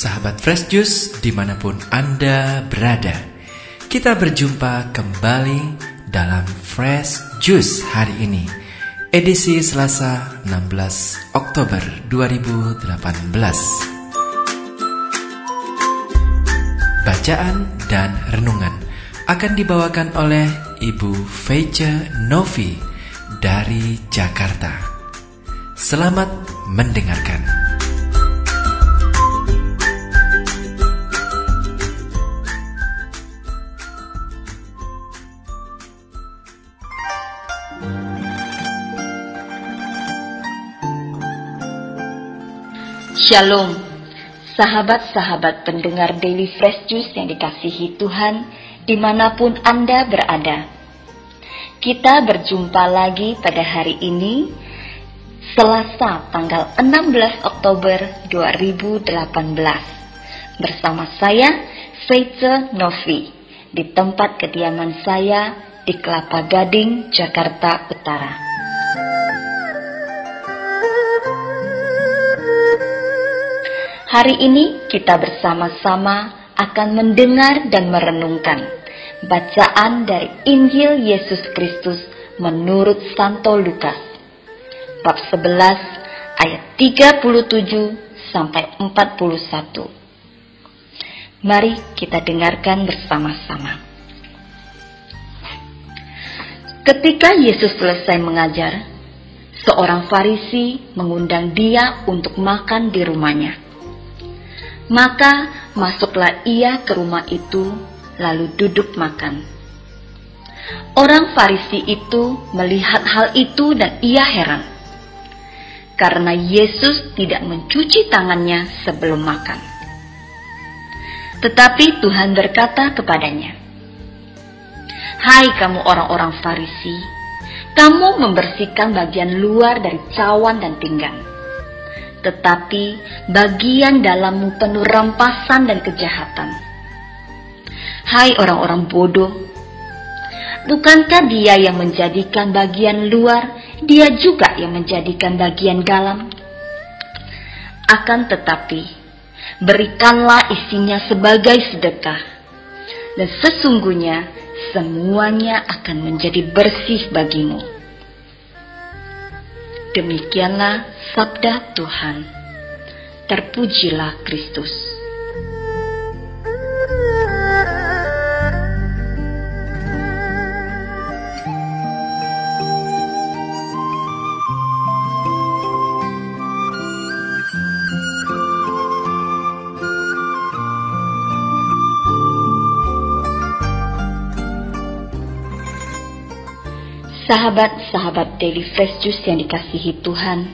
sahabat Fresh Juice di mana pun Anda berada. Kita berjumpa kembali dalam Fresh Juice hari ini, edisi Selasa 16 Oktober 2018. Bacaan dan renungan akan dibawakan oleh Ibu Feice Novi dari Jakarta. Selamat mendengarkan. Shalom, sahabat-sahabat pendengar Daily Fresh Juice yang dikasihi Tuhan di mana pun Anda berada. Kita berjumpa lagi pada hari ini, Selasa tanggal 16 Oktober 2018, bersama saya, Feize Novi, di tempat kediaman saya di Kelapa Gading, Jakarta Utara. Hari ini kita bersama-sama akan mendengar dan merenungkan bacaan dari Injil Yesus Kristus menurut Santo Lukas bab 11 ayat 37 sampai 41. Mari kita dengarkan bersama-sama. Ketika Yesus selesai mengajar, seorang Farisi mengundang dia untuk makan di rumahnya. Maka masuklah ia ke rumah itu, lalu duduk makan. Orang Farisi itu melihat hal itu dan ia heran. Karena Yesus tidak mencuci tangannya sebelum makan. Tetapi Tuhan berkata kepadanya, Hai kamu orang-orang Farisi, kamu membersihkan bagian luar dari cawan dan pinggan tetapi bagian dalammu penuh rampasan dan kejahatan. Hai orang-orang bodoh, bukankah dia yang menjadikan bagian luar, dia juga yang menjadikan bagian dalam? Akan tetapi, berikanlah isinya sebagai sedekah, dan sesungguhnya semuanya akan menjadi bersih bagimu. Demikianlah sabda Tuhan. Terpujilah Kristus. Sahabat-sahabat Daily Fresh Juice yang dikasihi Tuhan,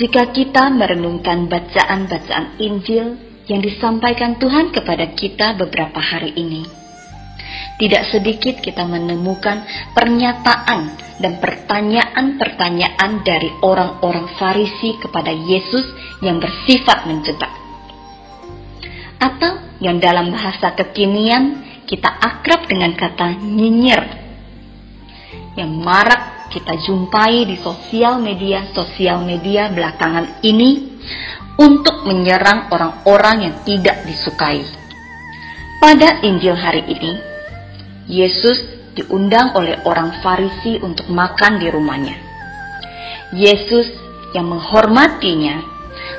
jika kita merenungkan bacaan-bacaan Injil yang disampaikan Tuhan kepada kita beberapa hari ini, tidak sedikit kita menemukan pernyataan dan pertanyaan-pertanyaan dari orang-orang Farisi kepada Yesus yang bersifat menjebak. Atau yang dalam bahasa kekinian kita akrab dengan kata nyinyir yang marak kita jumpai di sosial media sosial media belakangan ini untuk menyerang orang-orang yang tidak disukai. Pada Injil hari ini, Yesus diundang oleh orang Farisi untuk makan di rumahnya. Yesus yang menghormatinya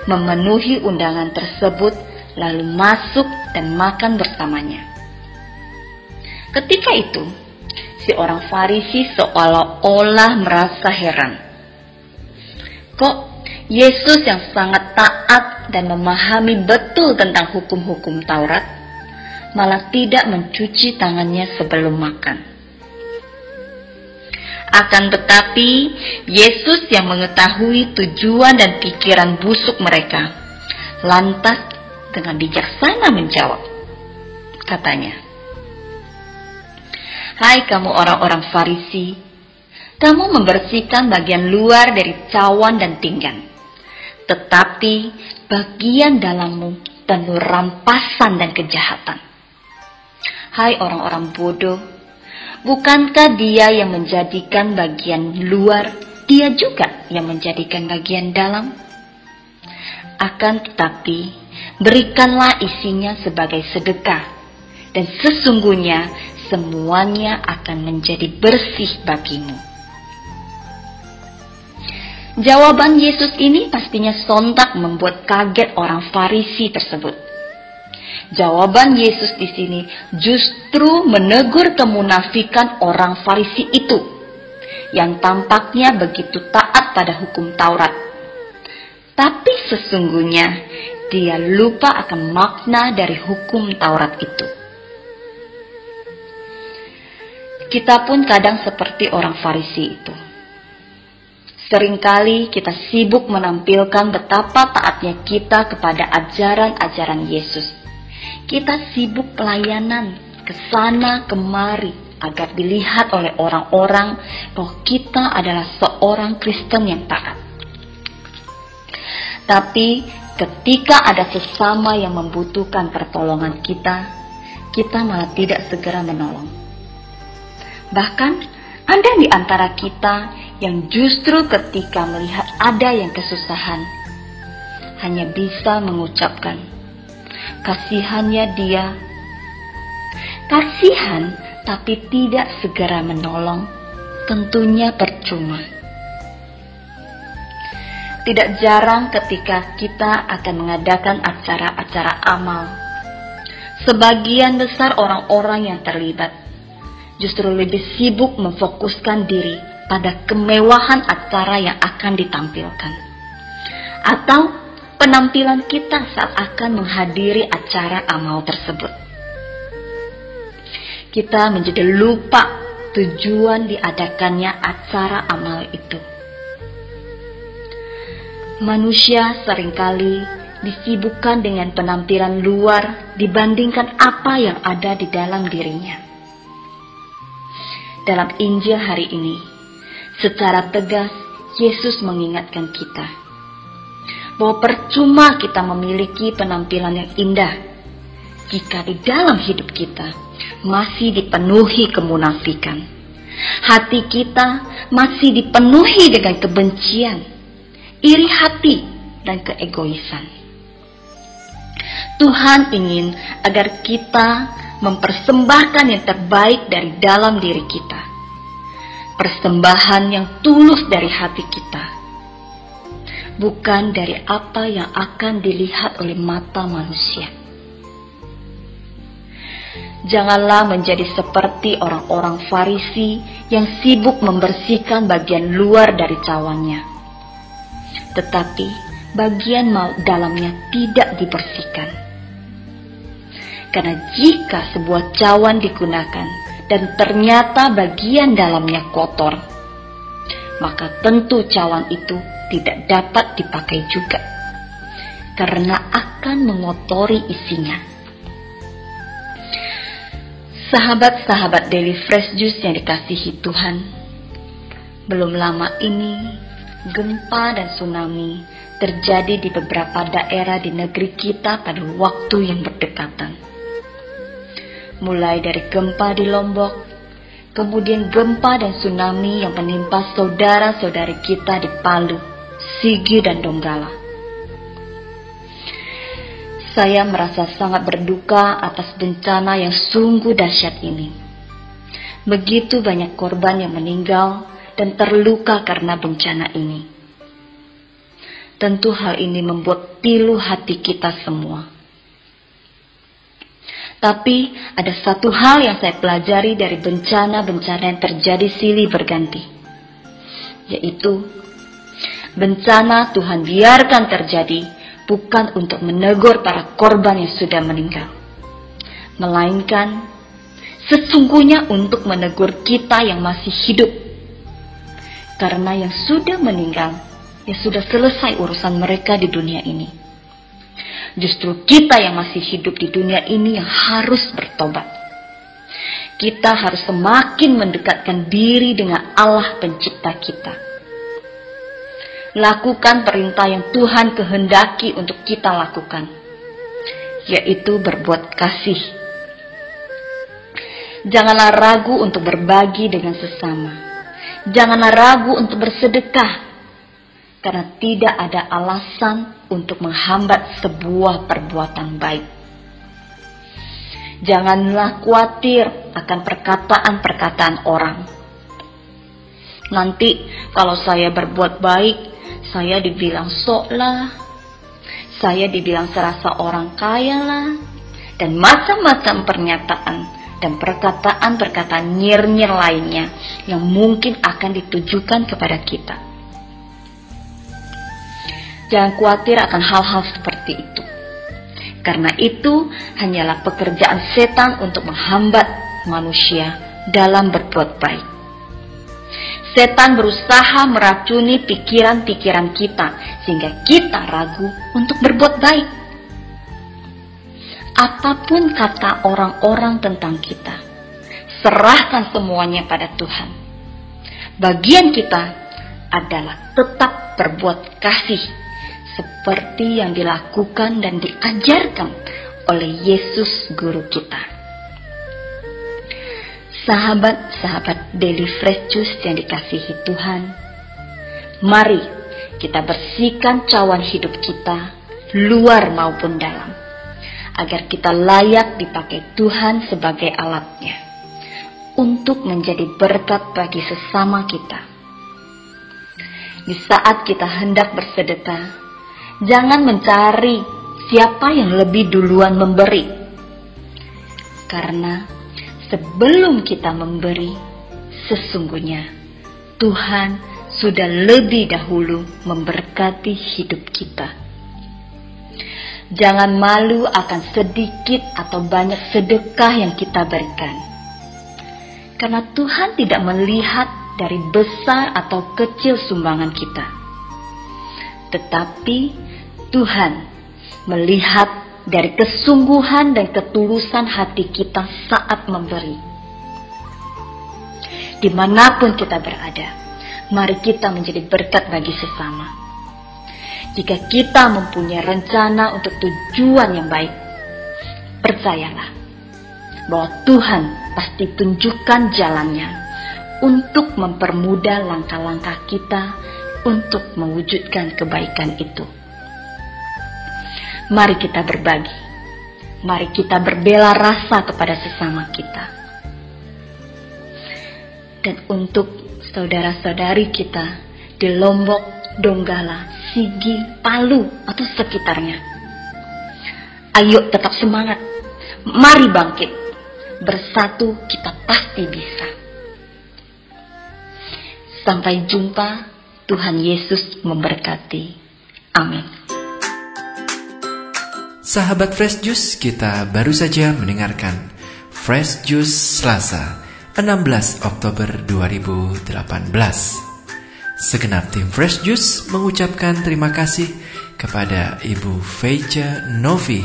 memenuhi undangan tersebut lalu masuk dan makan bersamanya. Ketika itu, si orang Farisi seolah-olah merasa heran. Kok Yesus yang sangat taat dan memahami betul tentang hukum-hukum Taurat, malah tidak mencuci tangannya sebelum makan. Akan tetapi, Yesus yang mengetahui tujuan dan pikiran busuk mereka, lantas dengan bijaksana menjawab, katanya, Hai kamu orang-orang Farisi, kamu membersihkan bagian luar dari cawan dan pinggan, tetapi bagian dalammu penuh rampasan dan kejahatan. Hai orang-orang bodoh, bukankah dia yang menjadikan bagian luar, dia juga yang menjadikan bagian dalam? Akan tetapi, berikanlah isinya sebagai sedekah, dan sesungguhnya semuanya akan menjadi bersih bagimu. Jawaban Yesus ini pastinya sontak membuat kaget orang Farisi tersebut. Jawaban Yesus di sini justru menegur kemunafikan orang Farisi itu yang tampaknya begitu taat pada hukum Taurat. Tapi sesungguhnya dia lupa akan makna dari hukum Taurat itu. Kita pun kadang seperti orang Farisi itu. Seringkali kita sibuk menampilkan betapa taatnya kita kepada ajaran-ajaran Yesus. Kita sibuk pelayanan ke sana kemari agar dilihat oleh orang-orang bahwa kita adalah seorang Kristen yang taat. Tapi ketika ada sesama yang membutuhkan pertolongan kita, kita malah tidak segera menolong. Bahkan ada di antara kita yang justru ketika melihat ada yang kesusahan, hanya bisa mengucapkan, kasihannya dia. Kasihan tapi tidak segera menolong, tentunya percuma. Tidak jarang ketika kita akan mengadakan acara-acara amal. Sebagian besar orang-orang yang terlibat justru lebih sibuk memfokuskan diri pada kemewahan acara yang akan ditampilkan. Atau penampilan kita saat akan menghadiri acara amal tersebut. Kita menjadi lupa tujuan diadakannya acara amal itu. Manusia sering kali disibukkan dengan penampilan luar dibandingkan apa yang ada di dalam dirinya dalam Injil hari ini. Secara tegas, Yesus mengingatkan kita bahwa percuma kita memiliki penampilan yang indah jika di dalam hidup kita masih dipenuhi kemunafikan. Hati kita masih dipenuhi dengan kebencian, iri hati, dan keegoisan. Tuhan ingin agar kita mempersembahkan yang terbaik dari dalam diri kita. Persembahan yang tulus dari hati kita. Bukan dari apa yang akan dilihat oleh mata manusia. Janganlah menjadi seperti orang-orang Farisi yang sibuk membersihkan bagian luar dari cawannya. Tetapi bagian dalamnya tidak dibersihkan karena jika sebuah cawan digunakan dan ternyata bagian dalamnya kotor, maka tentu cawan itu tidak dapat dipakai juga karena akan mengotori isinya. Sahabat-sahabat Daily Fresh Juice yang dikasihi Tuhan, belum lama ini gempa dan tsunami terjadi di beberapa daerah di negeri kita pada waktu yang berdekatan mulai dari gempa di Lombok, kemudian gempa dan tsunami yang menimpa saudara-saudari kita di Palu, Sigi, dan Donggala. Saya merasa sangat berduka atas bencana yang sungguh dahsyat ini. Begitu banyak korban yang meninggal dan terluka karena bencana ini. Tentu hal ini membuat pilu hati kita semua tapi ada satu hal yang saya pelajari dari bencana-bencana yang terjadi silih berganti. Yaitu, bencana Tuhan biarkan terjadi bukan untuk menegur para korban yang sudah meninggal. Melainkan, sesungguhnya untuk menegur kita yang masih hidup. Karena yang sudah meninggal, ya sudah selesai urusan mereka di dunia ini Justru kita yang masih hidup di dunia ini yang harus bertobat. Kita harus semakin mendekatkan diri dengan Allah pencipta kita. Lakukan perintah yang Tuhan kehendaki untuk kita lakukan, yaitu berbuat kasih. Janganlah ragu untuk berbagi dengan sesama. Janganlah ragu untuk bersedekah. Karena tidak ada alasan untuk menghambat sebuah perbuatan baik. Janganlah khawatir akan perkataan-perkataan orang. Nanti kalau saya berbuat baik, saya dibilang sok lah, saya dibilang serasa orang kaya lah, dan macam-macam pernyataan dan perkataan-perkataan nyir-nyir lainnya yang mungkin akan ditujukan kepada kita. Jangan khawatir akan hal-hal seperti itu. Karena itu hanyalah pekerjaan setan untuk menghambat manusia dalam berbuat baik. Setan berusaha meracuni pikiran-pikiran kita sehingga kita ragu untuk berbuat baik. Apa pun kata orang-orang tentang kita, serahkan semuanya pada Tuhan. Bagian kita adalah tetap berbuat kasih seperti yang dilakukan dan diajarkan oleh Yesus guru kita. Sahabat-sahabat Daily Fresh yang dikasihi Tuhan, mari kita bersihkan cawan hidup kita, luar maupun dalam, agar kita layak dipakai Tuhan sebagai alatnya, untuk menjadi berkat bagi sesama kita. Di saat kita hendak bersedekah, Jangan mencari siapa yang lebih duluan memberi. Karena sebelum kita memberi, sesungguhnya Tuhan sudah lebih dahulu memberkati hidup kita. Jangan malu akan sedikit atau banyak sedekah yang kita berikan. Karena Tuhan tidak melihat dari besar atau kecil sumbangan kita. Tetapi Tuhan melihat dari kesungguhan dan ketulusan hati kita saat memberi. Di mana pun kita berada, mari kita menjadi berkat bagi sesama. Jika kita mempunyai rencana untuk tujuan yang baik, percayalah bahwa Tuhan pasti tunjukkan jalannya untuk mempermudah langkah-langkah kita untuk mewujudkan kebaikan itu. Mari kita berbagi. Mari kita berbela rasa kepada sesama kita. Dan untuk saudara-saudari kita di Lombok, Donggala, Sigi, Palu, atau sekitarnya. Ayo tetap semangat. Mari bangkit. Bersatu kita pasti bisa. Sampai jumpa. Tuhan Yesus memberkati. Amin. Sahabat Fresh Juice, kita baru saja mendengarkan Fresh Juice Selasa, 16 Oktober 2018. Segenap tim Fresh Juice mengucapkan terima kasih kepada Ibu Feica Novi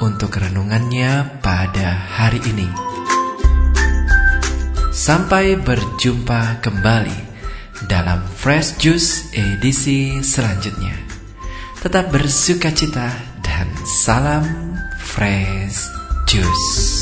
untuk renungannya pada hari ini. Sampai berjumpa kembali dalam Fresh Juice edisi selanjutnya. Tetap bersuka cita dan salam fresh juice.